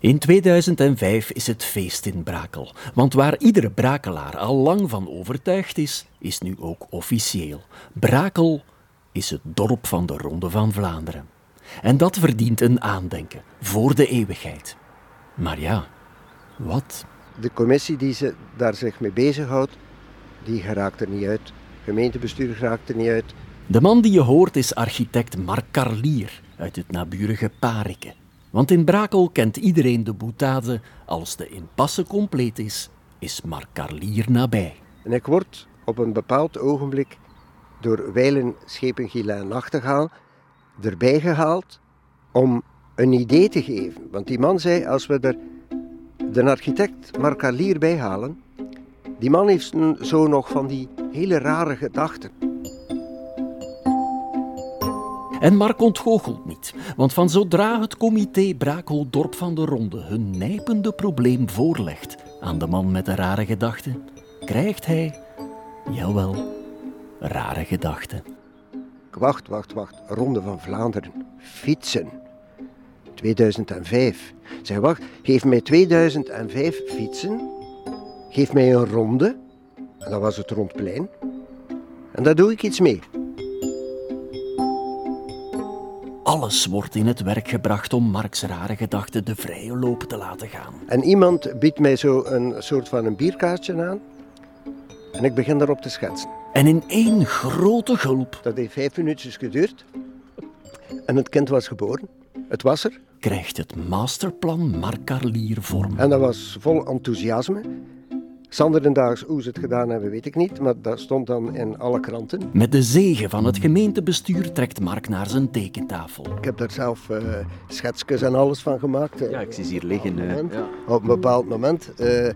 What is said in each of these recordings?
In 2005 is het feest in Brakel. Want waar iedere Brakelaar al lang van overtuigd is, is nu ook officieel. Brakel is het dorp van de Ronde van Vlaanderen. En dat verdient een aandenken voor de eeuwigheid. Maar ja, wat? De commissie die ze daar zich mee bezighoudt, die geraakt er niet uit. Gemeentebestuur geraakt er niet uit. De man die je hoort is architect Mark Carlier uit het naburige Pariken. Want in Brakel kent iedereen de boetade. Als de impasse compleet is, is Mark Carlier nabij. En ik word op een bepaald ogenblik door Weilen Schepen Gilain Nachtegaal erbij gehaald om een idee te geven. Want die man zei, als we er de architect Mark Carlier bij halen, die man heeft zo nog van die hele rare gedachten. En Mark ontgoochelt niet, want van zodra het comité Brakel-Dorp van de Ronde hun nijpende probleem voorlegt aan de man met de rare gedachten, krijgt hij, jawel, rare gedachten. Wacht, wacht, wacht. Ronde van Vlaanderen. Fietsen. 2005. Zeg, wacht. Geef mij 2005 fietsen. Geef mij een ronde. En dat was het rondplein. En daar doe ik iets mee. Alles wordt in het werk gebracht om Marks rare gedachten de vrije loop te laten gaan. En iemand biedt mij zo een soort van een bierkaartje aan. En ik begin daarop te schetsen. En in één grote gulp Dat heeft vijf minuutjes geduurd. En het kind was geboren. Het was er. krijgt het masterplan Mark Carlier vorm. En dat was vol enthousiasme. Sanderendaags hoe ze het gedaan hebben, weet ik niet. Maar dat stond dan in alle kranten. Met de zegen van het gemeentebestuur trekt Mark naar zijn tekentafel. Ik heb daar zelf eh schetsjes en alles van gemaakt. Ja, ik zie ze hier liggen. eh, moment. ja. Op een bepaald moment eh,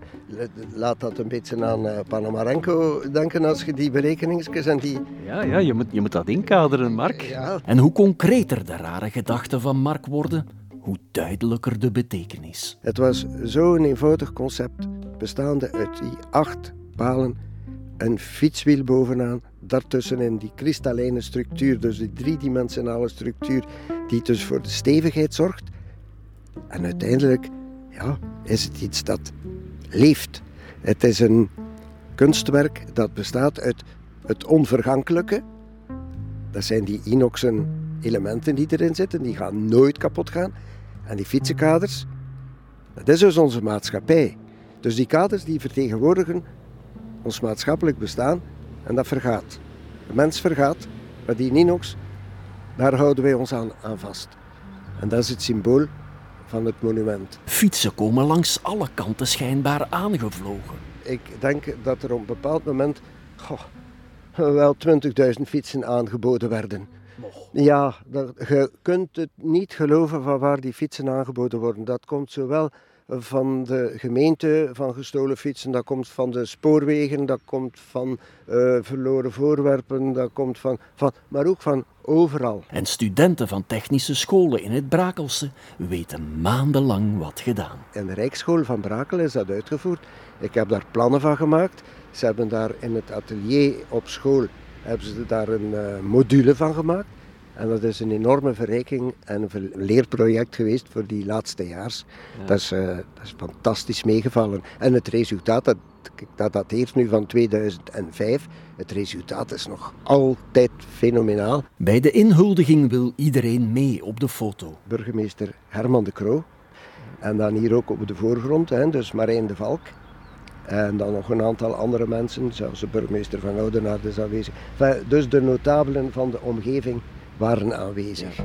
laat dat een beetje aan eh, Panamarenko denken als je die berekeningsjes en die... Ja, ja je, moet, je moet dat inkaderen, Mark. Ja, En hoe concreter de rare gedachten van Mark worden, hoe duidelijker de betekenis. het was zo'n eenvoudig concept, bestaande uit die acht palen, een fietswiel bovenaan, daartussenin die kristallijne structuur, dus die driedimensionale structuur, die dus voor de stevigheid zorgt. En uiteindelijk ja, is het iets dat leeft. Het is een kunstwerk dat bestaat uit het onvergankelijke. Dat zijn die inoxen elementen die erin zitten, die gaan nooit kapot gaan. En die fietsenkaders, dat is dus onze maatschappij. Dus die kaders die vertegenwoordigen ons maatschappelijk bestaan en dat vergaat. De mens vergaat, maar die inox, daar houden wij ons aan, aan vast. En dat is het symbool van het monument. Fietsen komen langs alle kanten schijnbaar aangevlogen. Ik denk dat er op een bepaald moment goh, wel 20.000 fietsen aangeboden werden. Ja, dat, je kunt het niet geloven van waar die fietsen aangeboden worden. Dat komt zowel van de gemeente van gestolen fietsen, dat komt van de spoorwegen, dat komt van eh, verloren voorwerpen, dat komt van, van, maar ook van overal. En studenten van technische scholen in het Brakelse weten maandenlang wat gedaan. In de Rijksschool van Brakel is dat uitgevoerd. Ik heb daar plannen van gemaakt. Ze hebben daar in het atelier op school hebben ze daar een eh, module van gemaakt. En dat is een enorme verrijking en een leerproject geweest voor die laatste jaars. Dat, is, eh, dat is fantastisch meegevallen. En het resultaat, dat, dat dateert nu van 2005. Het resultaat is nog altijd fenomenaal. Bij de inhuldiging wil iedereen mee op de foto. burgemeester Herman de Croo. En dan hier ook op de voorgrond, hè, dus Marijn de Valk. En dan nog een aantal andere mensen, zelfs de burgemeester van Oudenaarde is aanwezig. Enfin, dus de notabelen van de omgeving waren aanwezig.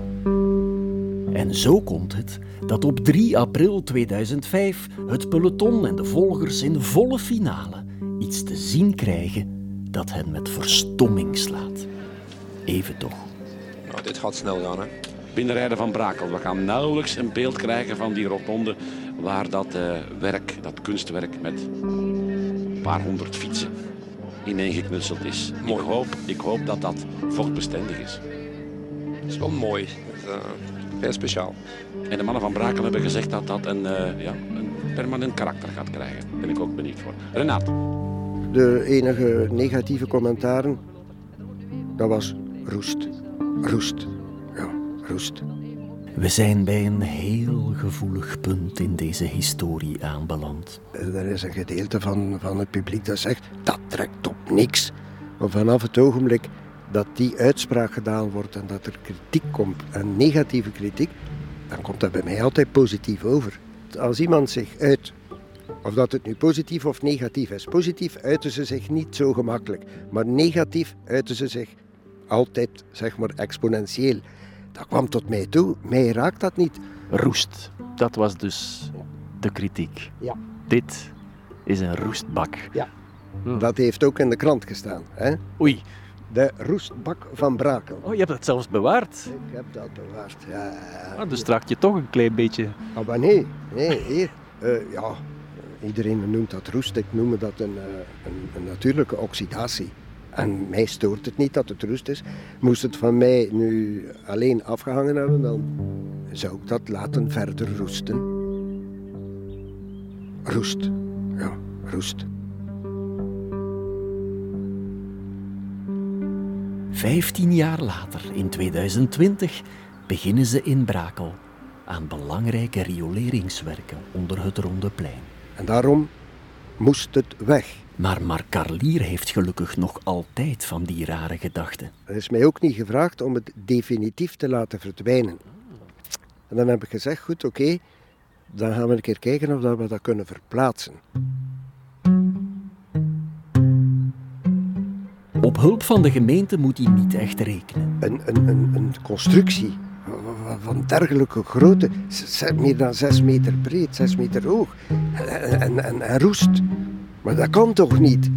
En zo komt het dat op 3 april 2005 het peloton en de volgers in volle finale iets te zien krijgen dat hen met verstomming slaat. Even toch. Nou, dit gaat snel gaan, hè. binnenrijden van Brakel. We gaan nauwelijks een beeld krijgen van die rotonde waar dat eh, werk, dat kunstwerk met een paar honderd fietsen ineengeknutseld is. Ik hoop, ik hoop dat dat vochtbestendig is. Het is wel mooi. Is, eh, heel speciaal. En de mannen van Brakel hebben gezegd dat dat een, eh, ja, een permanent karakter gaat krijgen. Daar ben ik ook benieuwd voor. Renaat, De enige negatieve commentaren, dat was roest. Roest. Ja, roest. We zijn bij een heel gevoelig punt in deze historie aanbeland. Er is een gedeelte van, van het publiek dat zegt dat trekt op niks. Maar vanaf het ogenblik dat die uitspraak gedaan wordt en dat er kritiek komt, en negatieve kritiek, dan komt dat bij mij altijd positief over. Als iemand zich uit, of dat het nu positief of negatief is, positief uiten ze zich niet zo gemakkelijk, maar negatief uiten ze zich altijd, zeg maar, exponentieel. Dat kwam tot mij toe, mij raakt dat niet. Roest. Dat was dus de kritiek. Ja. Dit is een roestbak. Dat heeft ook in de krant gestaan. Hè? Oei. De roestbak van Brakel. Oh, je hebt het zelfs bewaard. Ik heb dat bewaard. Ja, Ah, dus raakt je toch een klein beetje. Ah, maar nee, nee, hier. Eh, ja, iedereen noemt dat roest. Ik noem dat een, eh, een, een natuurlijke oxidatie. En mij stoort het niet dat het roest is. Moest het van mij nu alleen afgehangen hebben, dan zou ik dat laten verder roesten. Roest. Ja, roest. Vijftien jaar later, in 2020, beginnen ze in Brakel aan belangrijke rioleringswerken onder het Ronde Plein. En daarom moest het weg. Maar Mark Carlier heeft gelukkig nog altijd van die rare gedachten. Er is mij ook niet gevraagd om het definitief te laten verdwijnen. En dan heb ik gezegd, goed, oké, dan gaan we een keer kijken of dat we dat kunnen verplaatsen. Hulp van de gemeente moet hij niet echt rekenen. Een, een, een, een constructie van- dergelijke grootte, meer dan zes meter breed, zes meter hoog, en, en, en, en roest. Maar dat kan toch niet?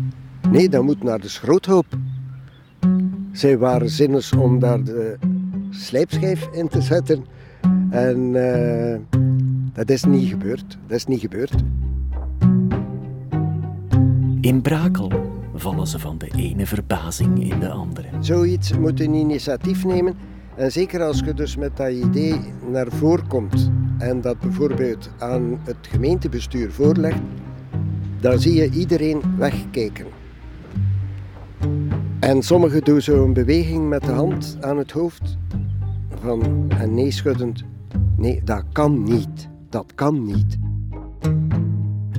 Nee, dat moet naar de schroothoop. Zij waren zinnig om daar de slijpschijf in te zetten. En eh, dat is niet gebeurd. Dat is niet gebeurd. In Brakel vallen ze van de ene verbazing in de andere. Zoiets moet een initiatief nemen. En zeker als je dus met dat idee naar voren komt en dat bijvoorbeeld aan het gemeentebestuur voorlegt, dan zie je iedereen wegkijken. En sommigen doen zo een beweging met de hand aan het hoofd van en nee schuddend. Nee, dat kan niet. Dat kan niet.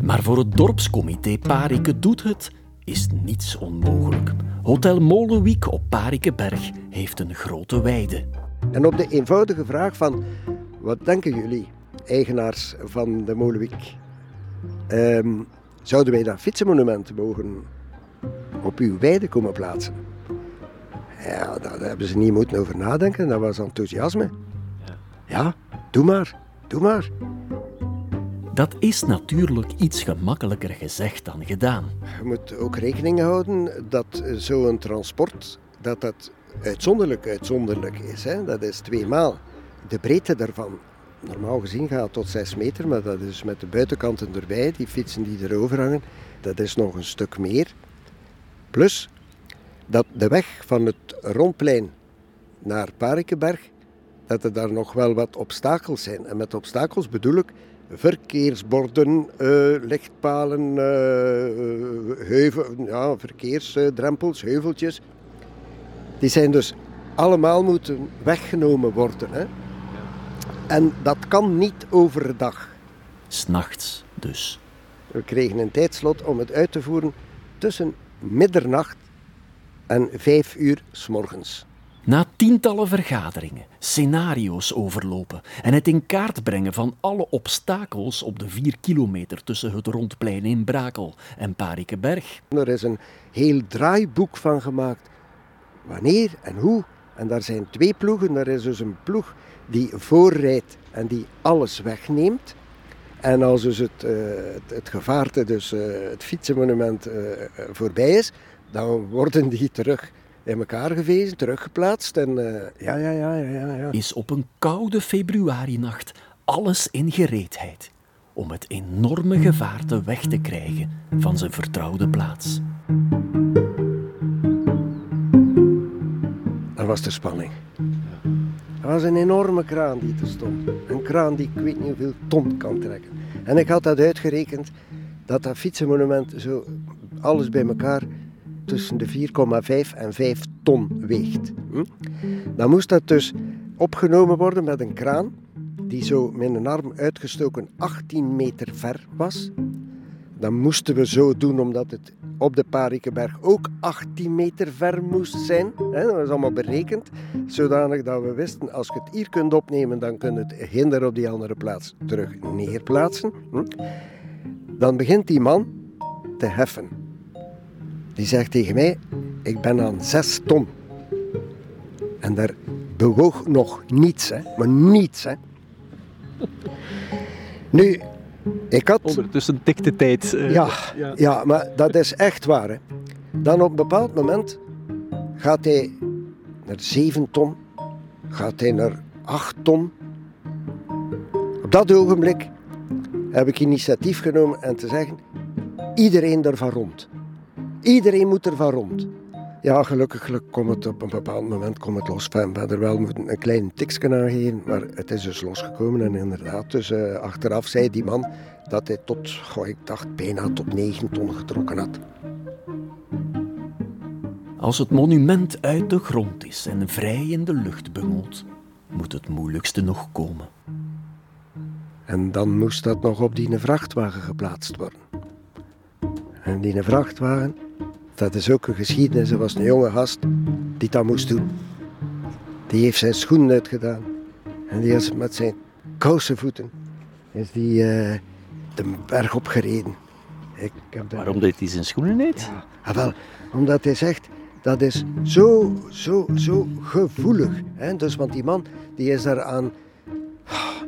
Maar voor het dorpscomité Parike doet het is niets onmogelijk. Hotel Molenwiek op Parikeberg heeft een grote weide. En op de eenvoudige vraag van, wat denken jullie, eigenaars van de Molenwiek? Ehm, zouden wij dat fietsenmonument mogen op uw weide komen plaatsen? Ja, daar hebben ze niet moeten over nadenken, dat was enthousiasme. Ja, doe maar, doe maar. Dat is natuurlijk iets gemakkelijker gezegd dan gedaan. Je moet ook rekening houden dat zo'n transport, dat dat uitzonderlijk uitzonderlijk is. Hè? Dat is tweemaal. De breedte daarvan, normaal gezien gaat tot 6 meter, maar dat is met de buitenkanten erbij, die fietsen die erover hangen, dat is nog een stuk meer. Plus dat de weg van het rondplein naar Parikeberg, dat er daar nog wel wat obstakels zijn. En met obstakels bedoel ik verkeersborden, eh, lichtpalen, eh, eh, heuvel, ja, verkeersdrempels, heuveltjes. Die zijn dus allemaal moeten weggenomen worden. Hè? En dat kan niet overdag. S'nachts dus. We kregen een tijdslot om het uit te voeren tussen middernacht en vijf uur s morgens. Na tientallen vergaderingen, scenario's overlopen en het in kaart brengen van alle obstakels op de vier kilometer tussen het rondplein in Brakel en Parikeberg, Er is een heel draaiboek van gemaakt. Wanneer en hoe. En daar zijn twee ploegen. Er is dus een ploeg die voorrijdt en die alles wegneemt. En als dus het, eh, het, gevaarte, dus eh, het fietsenmonument, eh, voorbij is, dan worden die terug in elkaar gewezen, teruggeplaatst. En eh, ja, ja, ja, ja, ja, is op een koude februarinacht alles in gereedheid om het enorme gevaarte weg te krijgen van zijn vertrouwde plaats. Dat was de spanning. Dat was een enorme kraan die er stond. Een kraan die ik weet niet hoeveel ton kan trekken. En ik had dat uitgerekend, dat dat fietsenmonument zo alles bij elkaar tussen de 4,5 en 5 ton weegt. Hm? Dan moest dat dus opgenomen worden met een kraan. die zo met een arm uitgestoken 18 meter ver was. Dan moesten we zo doen omdat het op de Parikenberg ook 18 meter ver moest zijn. Dat was allemaal berekend, zodanig dat we wisten als je het hier kunt opnemen, dan kun je het hinder op die andere plaats terug neerplaatsen. Hm? Dan begint die man te heffen. Die zegt tegen mij, ik ben aan 6 ton. En daar bewoog nog niets, hè? maar niets. Hè? Nu, ik had... Ondertussen tikt de tijd. Uh, ja, ja, ja. maar dat is echt waar. Hè. Dan op een bepaald moment gaat hij naar 7 ton, gaat hij naar 8 ton. Op dat ogenblik heb ik initiatief genomen en te zeggen, iedereen ervan rond. Iedereen moet ervan rond. Ja, gelukkig komt het op een bepaald moment komt het los. Enfin, er wel moeten een klein tikje aangeven, maar het is dus losgekomen. En inderdaad, dus uh, achteraf zei die man dat hij tot, goh, ik dacht, bijna tot 9 ton getrokken had. Als het monument uit de grond is en vrij in de lucht bungelt, moet het moeilijkste nog komen. En dan moest dat nog op die vrachtwagen geplaatst worden. En die vrachtwagen, dat is ook een geschiedenis. Er was een jonge gast die dat moest doen. Die heeft zijn schoenen uitgedaan. En die is met zijn kousenvoeten is die, uh, de berg opgereden. Ik heb Waarom deed hij zijn schoenen niet? Ja, ah, wel, omdat hij zegt, dat is zo, zo, zo gevoelig. Hè? Dus, want die man die is daar aan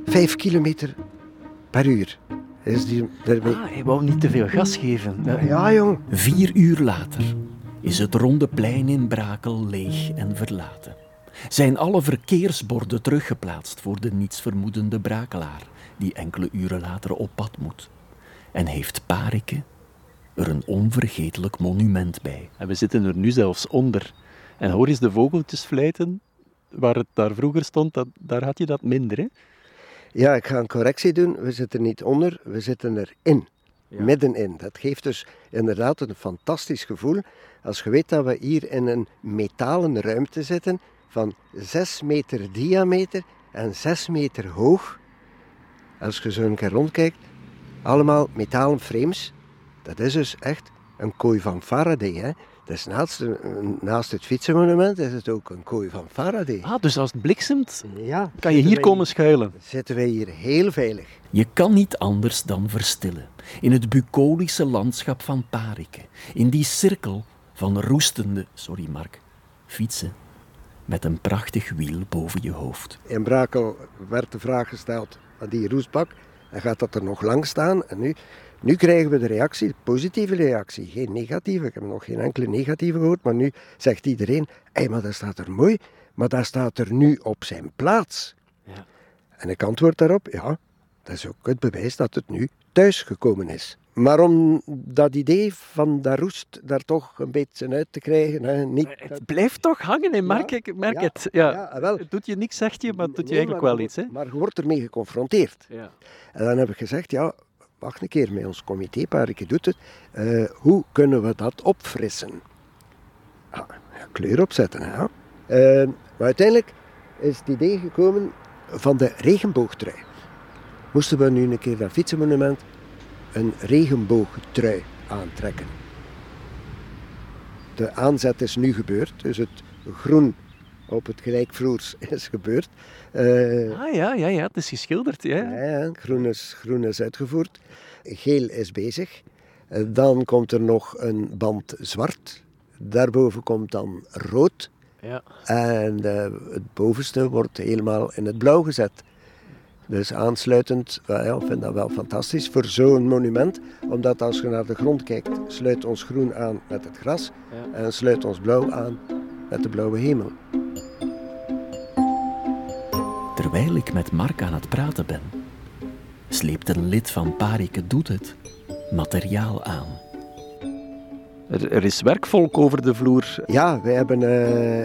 vijf kilometer per uur. Is die Ah, hij wou niet te veel gas geven. Ja, jong. Vier uur later is het ronde plein in Brakel leeg en verlaten. Zijn alle verkeersborden teruggeplaatst voor de nietsvermoedende brakelaar die enkele uren later op pad moet. En heeft Parike er een onvergetelijk monument bij. En we zitten er nu zelfs onder. En hoor eens de vogeltjes fluiten, waar het daar vroeger stond, dat, daar had je dat minder, hè? Ja, ik ga een correctie doen. We zitten niet onder, we zitten erin. Ja. Middenin. Dat geeft dus inderdaad een fantastisch gevoel. Als je weet dat we hier in een metalen ruimte zitten van 6 meter diameter en 6 meter hoog. Als je zo een keer rondkijkt, allemaal metalen frames. Dat is dus echt een kooi van Faraday. Hè? Dus naast, naast het fietsenmonument is het ook een kooi van Faraday. Ah, dus als het bliksemt, ja, kan je hier komen schuilen? Zitten wij hier heel veilig. Je kan niet anders dan verstillen. In het bucolische landschap van Parike. In die cirkel van roestende, sorry Mark, fietsen. Met een prachtig wiel boven je hoofd. In Brakel werd de vraag gesteld aan die roestbak. En gaat dat er nog lang staan? En nu nu krijgen we de reactie, de positieve reactie, geen negatieve. Ik heb nog geen enkele negatieve gehoord, maar nu zegt iedereen, hé, maar dat staat er mooi, maar dat staat er nu op zijn plaats. Ja. En ik antwoord daarop, ja, dat is ook het bewijs dat het nu thuis gekomen is. Maar om dat idee van dat roest daar toch een beetje uit te krijgen. Hè, niet, het blijft toch hangen, hè? merk, ik, merk het. Ja. wel. Het doet je niks, zegt je, maar het doet je eigenlijk wel iets. Hè? Maar je wordt ermee geconfronteerd. Ja. En dan heb ik gezegd, ja, wacht een keer, met ons comité, Parike doet het, uh, hoe kunnen we dat opfrissen? Ah, kleur opzetten, hè. Uh, maar uiteindelijk is het idee gekomen van de regenboogtrui. Moesten we nu een keer dat fietsenmonument een regenboogtrui aantrekken. De aanzet is nu gebeurd, dus het groen op het gelijkvloers is gebeurd. Uh, ah ja, ja, ja, het is geschilderd. Ja. Ja, groen, is, groen is uitgevoerd. Geel is bezig. Uh, dan komt er nog een band zwart. Daarboven komt dan rood. Ja. En uh, het bovenste wordt helemaal in het blauw gezet. Dus aansluitend, ja, ik vind dat wel fantastisch voor zo'n monument. Omdat als je naar de grond kijkt, sluit ons groen aan met het gras. Ja. En sluit ons blauw aan met de blauwe hemel. Terwijl ik met Mark aan het praten ben, sleept een lid van Parike Doet Het materiaal aan. Er, er, is werkvolk over de vloer. Ja, wij hebben, uh,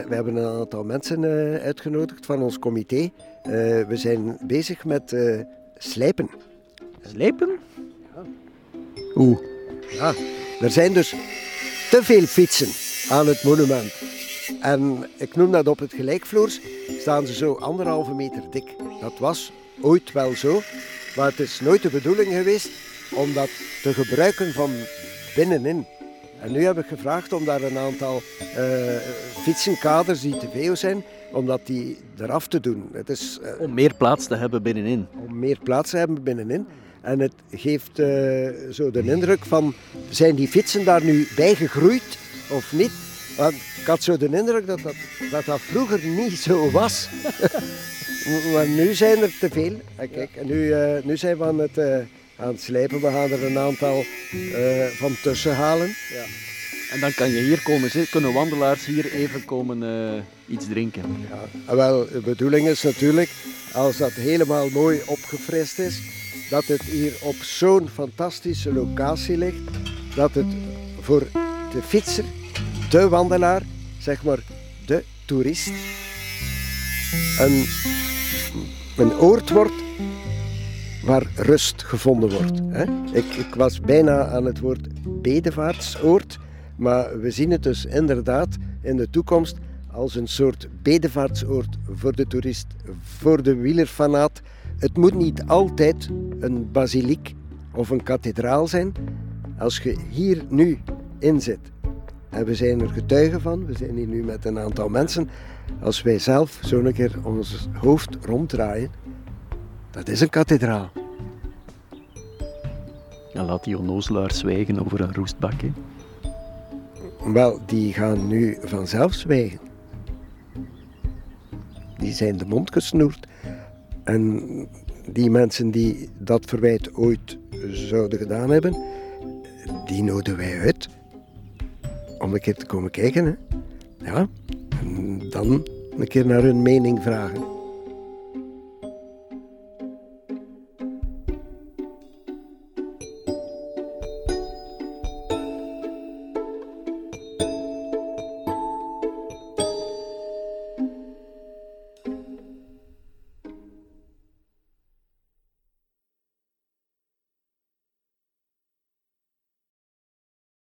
wij hebben een aantal mensen uh, uitgenodigd van ons comité. Uh, we zijn bezig met slijpen. Slijpen? Ja. Oeh. Ja, er zijn dus te veel fietsen aan het monument. En ik noem dat op het gelijkvloers, staan ze zo anderhalve meter dik. Dat was ooit wel zo, maar het is nooit de bedoeling geweest om dat te gebruiken van binnenin. En nu heb ik gevraagd om daar een aantal uh, fietsenkaders die te veel zijn, om dat die eraf te doen. Het is, uh, om meer plaats te hebben binnenin. Om meer plaats te hebben binnenin. En het geeft uh, zo de indruk van, zijn die fietsen daar nu bij gegroeid of niet? Want ik had zo de indruk dat dat, dat, dat vroeger niet zo was. maar nu zijn er te veel. En kijk, nu, uh, nu zijn we aan het, aan het slijpen. We gaan er een aantal van tussen halen. Ja. En dan kan je hier komen zitten, kunnen wandelaars hier even komen iets drinken. Ja, wel, de bedoeling is natuurlijk, als dat helemaal mooi opgefrist is, dat het hier op zo'n fantastische locatie ligt, dat het voor de fietser, de wandelaar, zeg maar de toerist, een, een oord wordt waar rust gevonden wordt. Hè? Ik, ik was bijna aan het woord bedevaartsoord, maar we zien het dus inderdaad in de toekomst als een soort bedevaartsoord voor de toerist, voor de wielerfanaat, het moet niet altijd een basiliek of een kathedraal zijn. Als je hier nu in zit, en we zijn er getuigen van, we zijn hier nu met een aantal mensen, als wij zelf zo'n keer ons hoofd ronddraaien, dat is een kathedraal. En laat die onnozelaar zwijgen over een roestbakje. Wel, die gaan nu vanzelf zwijgen. Die zijn de mond gesnoerd. En die mensen die dat verwijt ooit zouden gedaan hebben, die nodigen wij uit om een keer te komen kijken. Hè. Ja, en dan een keer naar hun mening vragen.